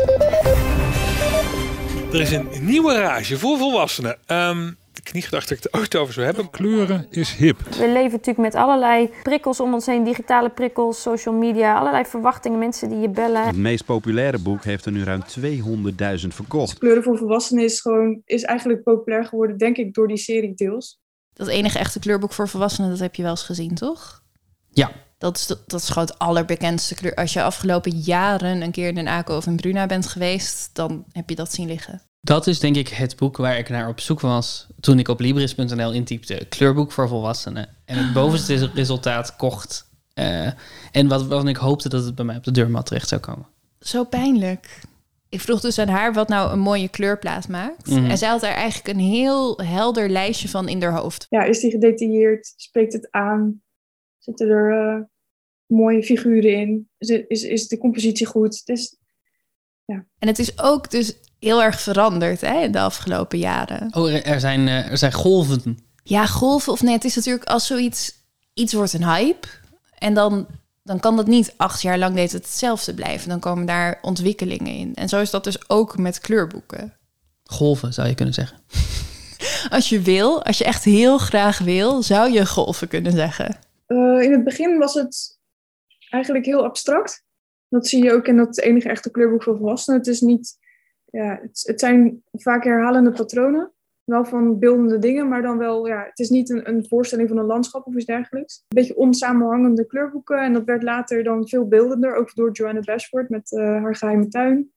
Speaker 18: Er is een nieuwe rage voor volwassenen. Ehm niet gedacht dat ik het ooit over zou hebben.
Speaker 12: Kleuren is hip.
Speaker 19: We leven natuurlijk met allerlei prikkels om ons heen, digitale prikkels, social media, allerlei verwachtingen, mensen die je bellen.
Speaker 20: Het meest populaire boek heeft er nu ruim 200.000 verkocht.
Speaker 11: Kleuren voor volwassenen is, gewoon, is eigenlijk populair geworden, denk ik, door die serie deels.
Speaker 4: Dat enige echte kleurboek voor volwassenen, dat heb je wel eens gezien, toch?
Speaker 2: Ja.
Speaker 4: Dat is, de- dat is gewoon het allerbekendste kleur. Als je afgelopen jaren een keer in een ACO of in Bruna bent geweest, dan heb je dat zien liggen.
Speaker 2: Dat is denk ik het boek waar ik naar op zoek was toen ik op Libris.nl intypte kleurboek voor volwassenen. En het bovenste resultaat kocht. Eh, en wat, waarvan ik hoopte dat het bij mij op de deurmat terecht zou komen.
Speaker 4: Zo pijnlijk. Ik vroeg dus aan haar wat nou een mooie kleurplaat maakt.
Speaker 11: Mhm.
Speaker 4: En zij had daar eigenlijk een heel helder lijstje van in haar hoofd.
Speaker 11: Ja, is die gedetailleerd? Spreekt het aan? Zitten er eh, mooie figuren in? Is, is, is de compositie goed? Het is,
Speaker 4: En het is ook dus heel erg veranderd hè, in de afgelopen jaren.
Speaker 2: Oh, er, zijn, eh, er zijn golven.
Speaker 4: Ja, golven of nee, het is natuurlijk als zoiets iets wordt een hype en dan dan kan dat niet acht jaar lang deed het hetzelfde blijven. Dan komen daar ontwikkelingen in. En zo is dat dus ook met kleurboeken.
Speaker 2: Golven, zou je kunnen zeggen.
Speaker 4: Als je wil, als je echt heel graag wil, zou je golven kunnen zeggen.
Speaker 11: Eh, in het begin was het eigenlijk heel abstract. Dat zie je ook in dat enige echte kleurboek voor volwassenen. Het, is niet, ja, het, het zijn vaak herhalende patronen. Wel van beeldende dingen, maar dan wel, ja, het is niet een, een voorstelling van een landschap of iets dergelijks. Een beetje onsamenhangende kleurboeken. En dat werd later dan veel beeldender, ook door Joanna Bashford met eh, haar geheime tuin.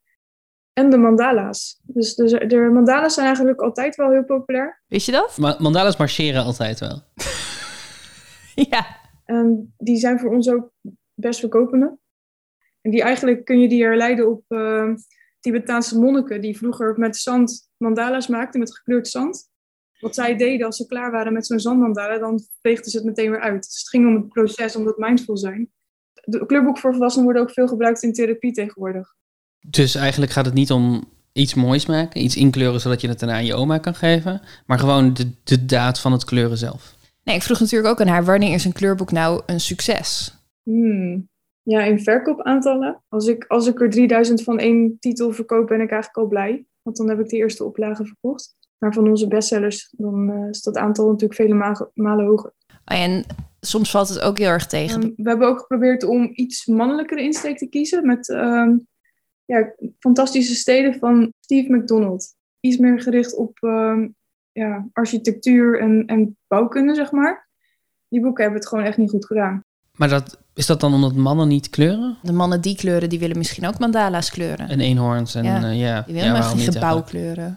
Speaker 11: En de mandala's. Dus de, de mandala's zijn eigenlijk altijd wel heel populair.
Speaker 4: Wist je dat?
Speaker 2: Ma mandala's marcheren altijd wel.
Speaker 4: ja.
Speaker 11: En die zijn voor ons ook best verkopende. En die eigenlijk kun je die herleiden op uh, Tibetaanse monniken die vroeger met zand mandala's maakten, met gekleurd zand. Wat zij deden als ze klaar waren met zo'n zandmandala, dan veegden ze het meteen weer uit. Dus het ging om het proces, om dat mindful zijn. De kleurboeken voor volwassenen worden ook veel gebruikt in therapie tegenwoordig.
Speaker 2: Dus eigenlijk gaat het niet om iets moois maken, iets inkleuren zodat je het daarna aan je oma kan geven, maar gewoon de, de daad van het kleuren zelf.
Speaker 4: Nee, ik vroeg natuurlijk ook aan haar, wanneer is een kleurboek nou een succes?
Speaker 11: Hmm. Ja, in verkoopaantallen. Als ik, als ik er 3000 van één titel verkoop, ben ik eigenlijk al blij. Want dan heb ik de eerste oplage verkocht. Maar van onze bestsellers, dan uh, is dat aantal natuurlijk vele ma malen hoger.
Speaker 4: Oh, en soms valt het ook heel erg tegen.
Speaker 11: Um, we hebben ook geprobeerd om iets mannelijkere insteek te kiezen. Met um, ja, fantastische steden van Steve McDonald. Iets meer gericht op um, ja, architectuur en, en bouwkunde, zeg maar. Die boeken hebben het gewoon echt niet goed gedaan.
Speaker 2: Maar dat, is dat dan omdat mannen niet kleuren?
Speaker 4: De mannen die kleuren, die willen misschien ook mandala's kleuren.
Speaker 2: En eenhoorns en
Speaker 4: ja.
Speaker 2: uh, ja.
Speaker 4: Die willen
Speaker 2: ja,
Speaker 4: maar geen gebouwkleuren.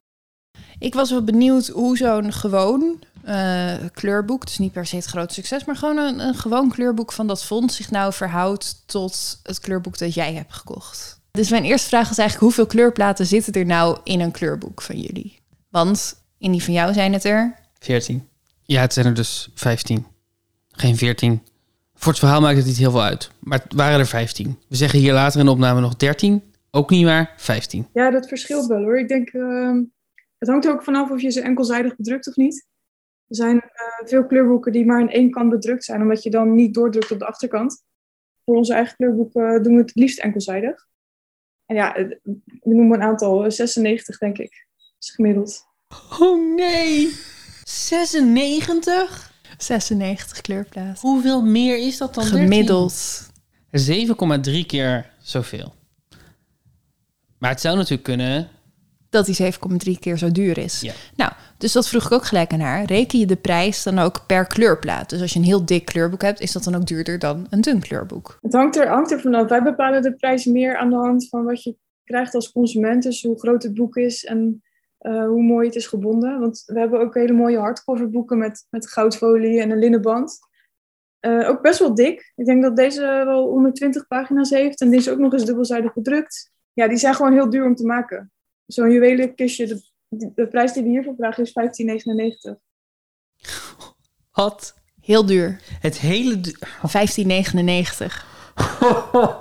Speaker 4: Ik was wel benieuwd hoe zo'n gewoon uh, kleurboek, dus niet per se het grote succes, maar gewoon een, een gewoon kleurboek van dat fonds zich nou verhoudt tot het kleurboek dat jij hebt gekocht. Dus mijn eerste vraag is eigenlijk, hoeveel kleurplaten zitten er nou in een kleurboek van jullie? Want in die van jou zijn het er...
Speaker 2: 14. Ja, het zijn er dus 15. Geen 14. Voor het verhaal maakt het niet heel veel uit. Maar het waren er 15. We zeggen hier later in de opname nog 13. Ook niet waar, 15.
Speaker 11: Ja, dat verschilt wel hoor. Ik denk, uh, het hangt er ook vanaf of je ze enkelzijdig bedrukt of niet. Er zijn uh, veel kleurboeken die maar aan één kant bedrukt zijn, omdat je dan niet doordrukt op de achterkant. Voor onze eigen kleurboeken doen we het liefst enkelzijdig. En ja, we noemen een aantal, 96 denk ik, is gemiddeld.
Speaker 2: Oh nee, 96?
Speaker 4: 96 kleurplaten.
Speaker 2: Hoeveel meer is dat dan?
Speaker 4: Gemiddeld.
Speaker 2: 7,3 keer zoveel. Maar het zou natuurlijk kunnen.
Speaker 4: Dat die 7,3 keer zo duur is.
Speaker 2: Ja.
Speaker 4: Nou, dus dat vroeg ik ook gelijk aan haar. Reken je de prijs dan ook per kleurplaat? Dus als je een heel dik kleurboek hebt, is dat dan ook duurder dan een dun kleurboek?
Speaker 11: Het hangt er, hangt er vanaf. Wij bepalen de prijs meer aan de hand van wat je krijgt als consument. Dus hoe groot het boek is en uh, hoe mooi het is gebonden. Want we hebben ook hele mooie hardcover boeken met, met goudfolie en een linnen band. Uh, ook best wel dik. Ik denk dat deze wel 120 pagina's heeft. En die is ook nog eens dubbelzijdig gedrukt. Ja, die zijn gewoon heel duur om te maken. Zo'n juwelenkistje, de, de, de, prijs die we hiervoor vragen is 15,99.
Speaker 2: Wat?
Speaker 4: Heel duur.
Speaker 2: Het hele... Du
Speaker 4: 15,99.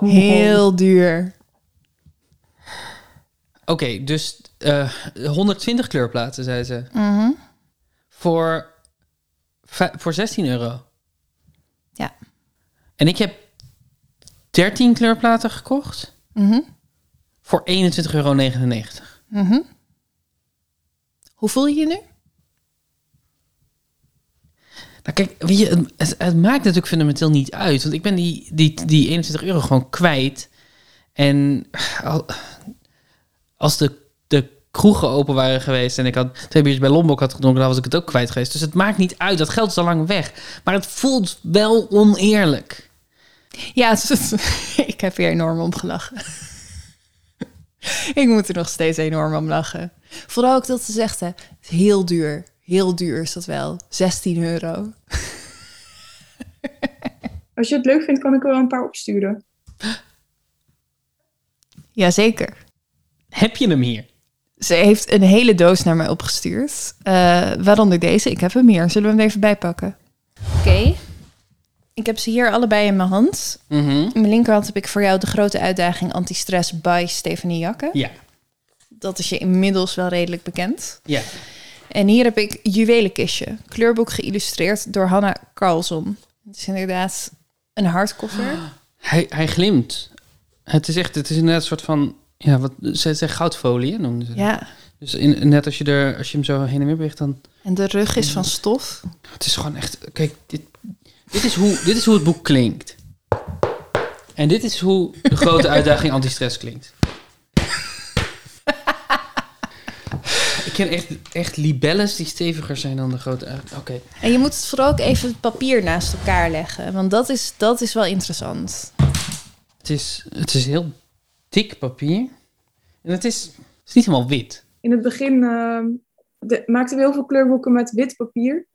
Speaker 4: heel duur.
Speaker 2: Oké, okay, dus uh, 120 kleurplaten, zei ze.
Speaker 4: Mm -hmm.
Speaker 2: Voor, voor 16 euro.
Speaker 4: Ja.
Speaker 2: En ik heb 13 kleurplaten gekocht.
Speaker 4: Mm -hmm.
Speaker 2: Voor 21,99 euro.
Speaker 4: Mm -hmm. Hoe voel je je nu?
Speaker 2: Nou kijk, weet je, het, maakt natuurlijk fundamenteel niet uit. Want ik ben die, die, die 21 euro gewoon kwijt. En als de, de kroegen open waren geweest en ik had twee biertjes bij Lombok had gedronken, dan was ik het ook kwijt geweest. Dus het maakt niet uit. Dat geld is al lang weg. Maar het voelt wel oneerlijk.
Speaker 4: Ja, het, ik heb hier enorm om gelachen. ik moet er nog steeds enorm om lachen. Vooral ook dat ze zegt, hè, heel duur. Heel duur is dat wel. 16 euro.
Speaker 11: Als je het leuk vindt, kan ik er wel een paar opsturen.
Speaker 4: Jazeker.
Speaker 2: Heb je hem hier?
Speaker 4: Ze heeft een hele doos naar mij opgestuurd. Eh, waaronder deze. Ik heb hem hier. Zullen we hem even bijpakken? Oké. Ik heb ze hier allebei in mijn hand.
Speaker 2: Mhm.
Speaker 4: In mijn linkerhand heb ik voor jou de grote uitdaging Antistress by Stephanie Jakke.
Speaker 2: Ja.
Speaker 4: Dat is je inmiddels wel redelijk bekend.
Speaker 2: Ja.
Speaker 4: En hier heb ik Juwelenkistje. Kleurboek geïllustreerd door Hanna Carlson. Het is inderdaad een hardcover.
Speaker 2: Hij, hij glimt. Het is echt, het is inderdaad een soort van, ja, wat ze zeggen goudfolie, hè, noemden ze. dat.
Speaker 4: Ja.
Speaker 2: Dus in, net als je er, als je hem zo heen en weer beweegt, dan.
Speaker 4: En de rug is van stof.
Speaker 2: Het is gewoon echt, kijk, dit, dit is hoe, dit is hoe het boek klinkt. En dit is hoe de grote uitdaging antistress klinkt. Ik ken echt, echt libelles die steviger zijn dan de grote uitdaging. Oké.
Speaker 4: En je moet het vooral ook even het papier naast elkaar leggen. Want dat is, dat is wel interessant.
Speaker 2: Het is, het is heel dik papier. En het is, het is niet helemaal wit.
Speaker 11: In het begin eh, de- maakten we heel veel kleurboeken met wit papier.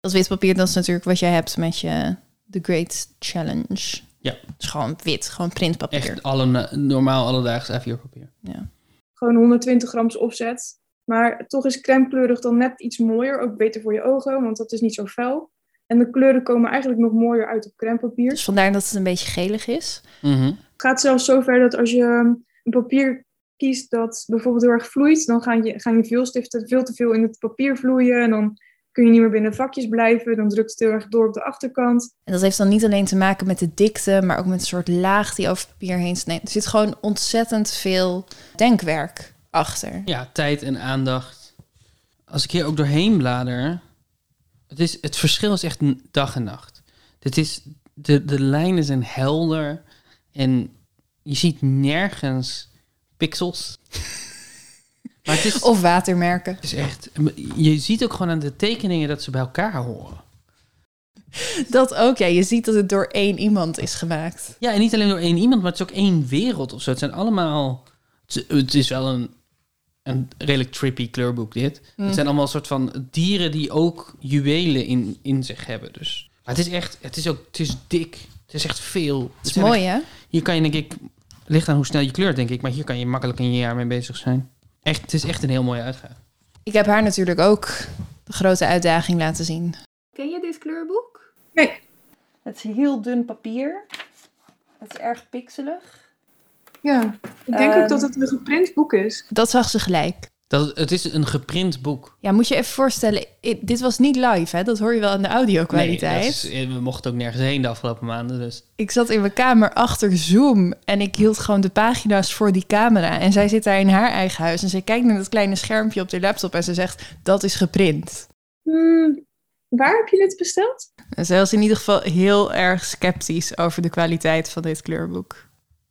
Speaker 4: Dat wit papier, dat is natuurlijk wat jij hebt met je The Great Challenge.
Speaker 2: Ja.
Speaker 4: Het is gewoon wit, gewoon printpapier.
Speaker 2: Echt alle, na- normaal alledaags A4 papier.
Speaker 4: Ja.
Speaker 11: Gewoon 120 grams opzet. Maar toch is crèmekleurig dan net iets mooier. Ook beter voor je ogen, want dat is niet zo fel. En de kleuren komen eigenlijk nog mooier uit op crèmepapier.
Speaker 4: Dus vandaar dat het een beetje gelig is.
Speaker 2: Mhm.
Speaker 11: Het gaat zelfs zover dat als je een papier kiest dat bijvoorbeeld heel erg vloeit, dan gaan je, gaan je veelstiften veel te veel in het papier vloeien. En dan kun je niet meer binnen vakjes blijven. Dan drukt het heel erg door op de achterkant.
Speaker 4: En dat heeft dan niet alleen te maken met de dikte, maar ook met een soort laag die over het papier heen snijdt. Er zit gewoon ontzettend veel denkwerk achter.
Speaker 2: Ja, tijd en aandacht. Als ik hier ook doorheen blader, het, is, het verschil is echt een dag en nacht. Dit is, de, de lijnen zijn helder en je ziet nergens pixels. Maar het is,
Speaker 4: Of watermerken.
Speaker 2: het is echt, je ziet ook gewoon aan de tekeningen dat ze bij elkaar horen.
Speaker 4: Dat ook, ja. Je ziet dat het door één iemand is gemaakt.
Speaker 2: Ja, en niet alleen door één iemand, maar het is ook één wereld of zo. Het zijn allemaal. Het is- het is wel een, een redelijk trippy kleurboek, dit.
Speaker 4: Mm.
Speaker 2: Het zijn allemaal een soort van dieren die ook juwelen in, in zich hebben. Dus. Maar het is echt. Het is ook. Het is dik. Het is echt veel. Het
Speaker 4: is mooi, hè?
Speaker 2: Hier kan je, denk ik. Ligt aan hoe snel je kleurt, denk ik. Maar hier kan je makkelijk een jaar mee bezig zijn. Echt, het is echt een heel mooie uitgave.
Speaker 4: Ik heb haar natuurlijk ook de grote uitdaging laten zien.
Speaker 19: Ken je dit kleurboek?
Speaker 11: Nee.
Speaker 4: Het is heel dun papier. Het is erg pixelig.
Speaker 11: Ja, ik denk ook dat het een geprint boek is.
Speaker 4: Dat zag ze gelijk.
Speaker 2: Dat, het is een geprint boek.
Speaker 4: Ja, moet je even voorstellen, dit was niet live, hè? Dat hoor je wel aan de audio-kwaliteit.
Speaker 2: Nee, dat is- we mochten ook nergens heen de afgelopen maanden. Dus.
Speaker 4: Ik zat in mijn kamer achter Zoom en ik hield gewoon de pagina's voor die camera. En zij zit daar in haar eigen huis en zij kijkt naar dat kleine schermpje op de laptop en ze zegt, dat is geprint.
Speaker 11: Hmm, waar heb je dit besteld?
Speaker 4: En zij was in ieder geval heel erg sceptisch over de kwaliteit van dit kleurboek.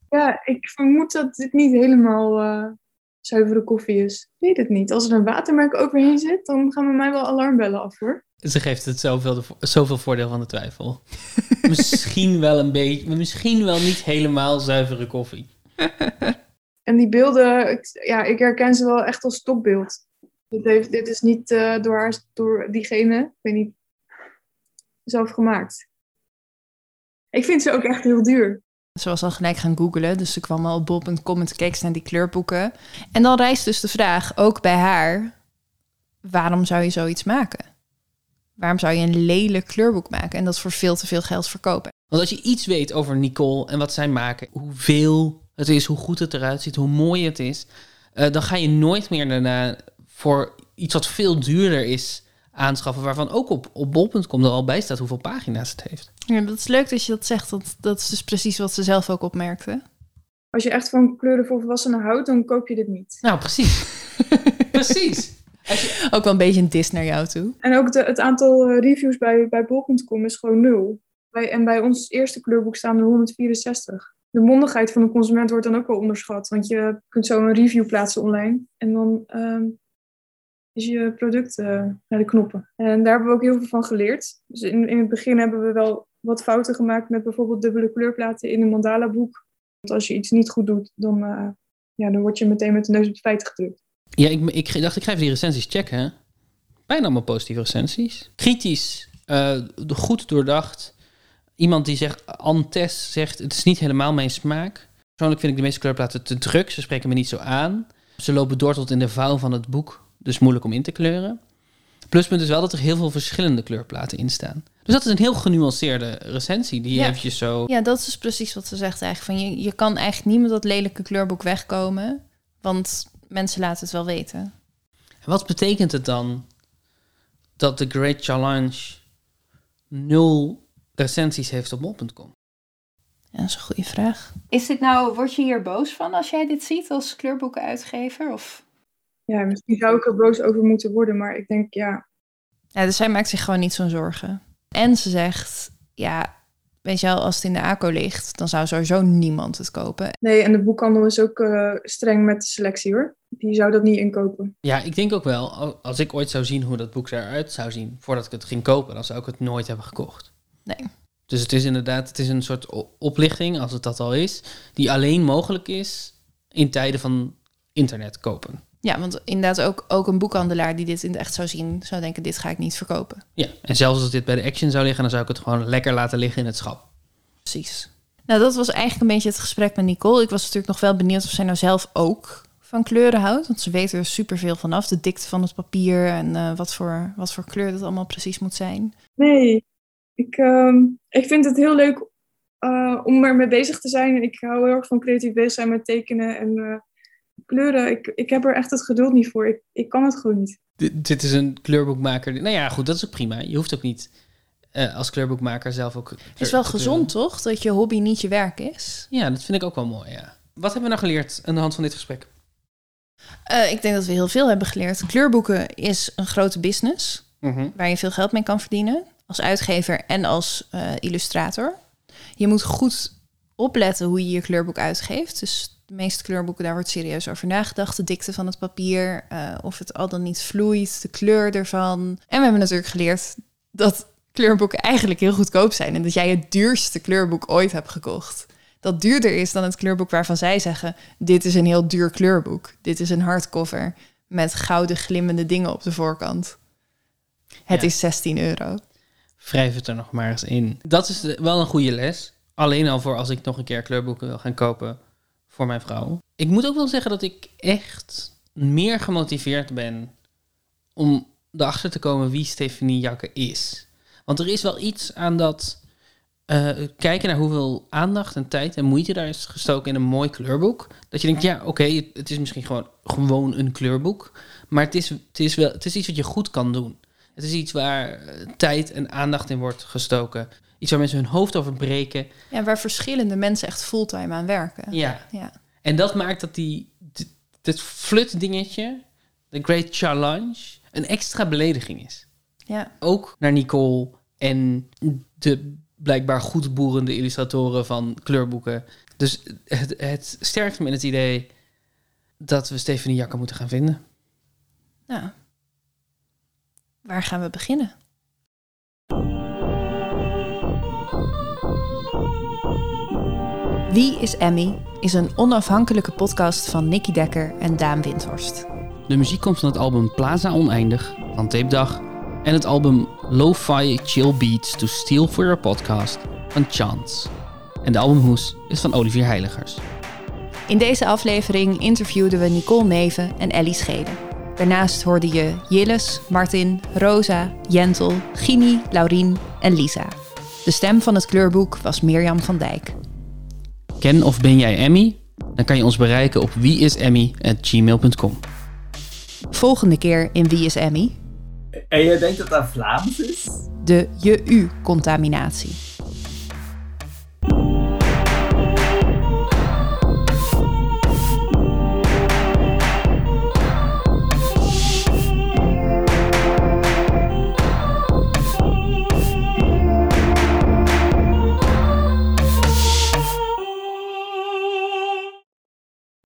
Speaker 11: Ja, ik vermoed dat dit niet helemaal eh, zuivere koffie is. Ik weet het niet. Als er een watermerk overheen zit, dan gaan bij mij wel alarmbellen af hoor.
Speaker 2: Ze geeft het zoveel, de, zoveel voordeel van de twijfel. misschien wel een beetje, misschien wel niet helemaal zuivere koffie.
Speaker 11: En die beelden, ik, ja, ik herken ze wel echt als stokbeeld. Dit, heeft, dit is niet eh, door, haar, door diegene, ik weet niet, zelf gemaakt. Ik vind ze ook echt heel duur.
Speaker 4: Ze was al gelijk gaan googlen, dus ze kwam al op bol.com en keek naar die kleurboeken. En dan rijst dus de vraag, ook bij haar, waarom zou je zoiets maken? Waarom zou je een lelijk kleurboek maken en dat voor veel te veel geld verkopen?
Speaker 2: Want als je iets weet over Nicole en wat zij maken, hoeveel het is, hoe goed het eruit ziet, hoe mooi het is, eh, dan ga je nooit meer daarna voor iets wat veel duurder is aanschaffen, waarvan ook op, op bol.com er al bij staat hoeveel pagina's het heeft.
Speaker 4: Ja, dat is leuk dat je dat zegt, dat, dat is dus precies wat ze zelf ook opmerkte.
Speaker 11: Als je echt van kleuren voor volwassenen houdt, dan koop je dit niet.
Speaker 2: Nou, precies. precies.
Speaker 4: Ook wel een beetje een dis naar jou toe.
Speaker 11: En ook de, het aantal eh, reviews bij, bij bol.com is gewoon nul. Bij, en bij ons eerste kleurboek staan er 164. De mondigheid van de consument wordt dan ook wel onderschat. Want je kunt zo een review plaatsen online. En dan ehm, is je product eh, naar de knoppen. En daar hebben we ook heel veel van geleerd. Dus in, in het begin hebben we wel wat fouten gemaakt met bijvoorbeeld dubbele kleurplaten in een mandala boek. Want als je iets niet goed doet, dan, eh, ja, dan word je meteen met de neus op de feiten gedrukt.
Speaker 2: Ja, ik, ik dacht, ik ga even die recensies checken. Bijna allemaal positieve recensies. Kritisch, eh, goed doordacht. Iemand die zegt, Antes zegt, het is niet helemaal mijn smaak. Persoonlijk vind ik de meeste kleurplaten te druk, ze spreken me niet zo aan. Ze lopen door tot in de vouw van het boek, dus moeilijk om in te kleuren. Pluspunt is wel dat er heel veel verschillende kleurplaten in staan. Dus dat is een heel genuanceerde recensie die je
Speaker 4: Ja.
Speaker 2: eventjes zo...
Speaker 4: Ja, dat is dus precies wat ze zegt eigenlijk. Van je, je kan eigenlijk niet met dat lelijke kleurboek wegkomen. Want mensen laten het wel weten.
Speaker 2: En wat betekent het dan dat de Great Challenge nul recensies heeft op bol.com?
Speaker 4: Ja, dat is een goede vraag. Is dit nou, word je hier boos van als jij dit ziet als kleurboekenuitgever? Of?
Speaker 11: Ja, misschien zou ik er boos over moeten worden, maar ik denk, ja,
Speaker 4: Ja, dus zij maakt zich gewoon niet zo'n zorgen. En ze zegt, ja, weet je wel, als het in de ACO ligt, dan zou sowieso niemand het kopen.
Speaker 11: nee, en de boekhandel is ook eh, streng met de selectie hoor. Die zou dat niet inkopen.
Speaker 2: Ja, ik denk ook wel, al- als ik ooit zou zien hoe dat boek eruit zou zien voordat ik het ging kopen, dan zou ik het nooit hebben gekocht.
Speaker 4: Nee.
Speaker 2: Dus het is inderdaad, het is een soort oplichting, als het dat al is, die alleen mogelijk is in tijden van internet kopen.
Speaker 4: Ja, want inderdaad ook, ook een boekhandelaar die dit in het echt zou zien, zou denken, dit ga ik niet verkopen.
Speaker 2: Ja, en zelfs als dit bij de Action zou liggen, dan zou ik het gewoon lekker laten liggen in het schap.
Speaker 4: Precies. Nou, dat was eigenlijk een beetje het gesprek met Nicole. Ik was natuurlijk nog wel benieuwd of zij nou zelf ook van kleuren houdt. Want ze weet er superveel vanaf. De dikte van het papier en eh, wat, voor, wat voor kleur dat allemaal precies moet zijn.
Speaker 11: Nee, ik, ehm, ik vind het heel leuk eh, om ermee bezig te zijn. Ik hou heel erg van creatief bezig zijn met tekenen en eh, kleuren. Ik, ik heb er echt het geduld niet voor. Ik, ik kan het gewoon niet.
Speaker 2: Dit, dit is een kleurboekmaker. Nou ja, goed, dat is ook prima. Je hoeft ook niet eh, als kleurboekmaker zelf ook...
Speaker 4: Het is wel gezond, toch? Dat je hobby niet je werk is.
Speaker 2: Ja, dat vind ik ook wel mooi, ja. Wat hebben we nou geleerd aan de hand van dit gesprek?
Speaker 4: Eh, ik denk dat we heel veel hebben geleerd. Kleurboeken is een grote business.
Speaker 2: Mhm.
Speaker 4: waar je veel geld mee kan verdienen. Als uitgever en als eh, illustrator. Je moet goed opletten hoe je je kleurboek uitgeeft. Dus de meeste kleurboeken, daar wordt serieus over nagedacht. De dikte van het papier, eh, of het al dan niet vloeit, de kleur ervan. En we hebben natuurlijk geleerd dat kleurboeken eigenlijk heel goedkoop zijn. En dat jij het duurste kleurboek ooit hebt gekocht. Dat duurder is dan het kleurboek waarvan zij zeggen... dit is een heel duur kleurboek. Dit is een hardcover met gouden glimmende dingen op de voorkant. Het
Speaker 2: Ja.
Speaker 4: is 16 euro.
Speaker 2: Wrijf het er nog maar eens in. Dat is de- wel een goede les. Alleen al voor als ik nog een keer kleurboeken wil gaan kopen voor mijn vrouw. Ik moet ook wel zeggen dat ik echt meer gemotiveerd ben om erachter te komen wie Stefanie Jakke is. Want er is wel iets aan dat eh, kijken naar hoeveel aandacht en tijd en moeite daar is gestoken in een mooi kleurboek. Dat je denkt, ja, oké, het, het is misschien gewoon, gewoon een kleurboek. Maar het is, het, is wel, het is iets wat je goed kan doen. Het is iets waar eh, tijd en aandacht in wordt gestoken. Iets waar mensen hun hoofd over breken.
Speaker 4: Ja, waar verschillende mensen echt fulltime aan werken.
Speaker 2: Ja.
Speaker 4: ja.
Speaker 2: En dat maakt dat die, dit, flut dingetje, de Great Challenge, een extra belediging is.
Speaker 4: Ja.
Speaker 2: Ook naar Nicole en de blijkbaar goed boerende illustratoren van kleurboeken. Dus het, het sterkt me in het idee dat we Stefanie Jakker moeten gaan vinden.
Speaker 4: Nou, waar gaan we beginnen? Wie is Emmy is een onafhankelijke podcast van Nicky Dekker en Daan Windhorst.
Speaker 2: De muziek komt van het album Plaza Oneindig van Tape Dag en het album Lo-Fi Chill Beats to Steal for Your Podcast van Chance. En de albumhoes is van Olivier Heiligers.
Speaker 4: In deze aflevering interviewden we Nicole Neven en Ellie Schede. Daarnaast hoorde je Jilles, Martin, Rosa, Jentel, Gini, Laurien en Lisa. De stem van het kleurboek was Mirjam van Dijk.
Speaker 2: Ken of ben jij Emmy? Dan kan je ons bereiken op wieisemmy@gmail.com.
Speaker 4: Volgende keer in Wie is Emmy?
Speaker 21: En je denkt dat dat Vlaams is?
Speaker 4: De je-u-contaminatie.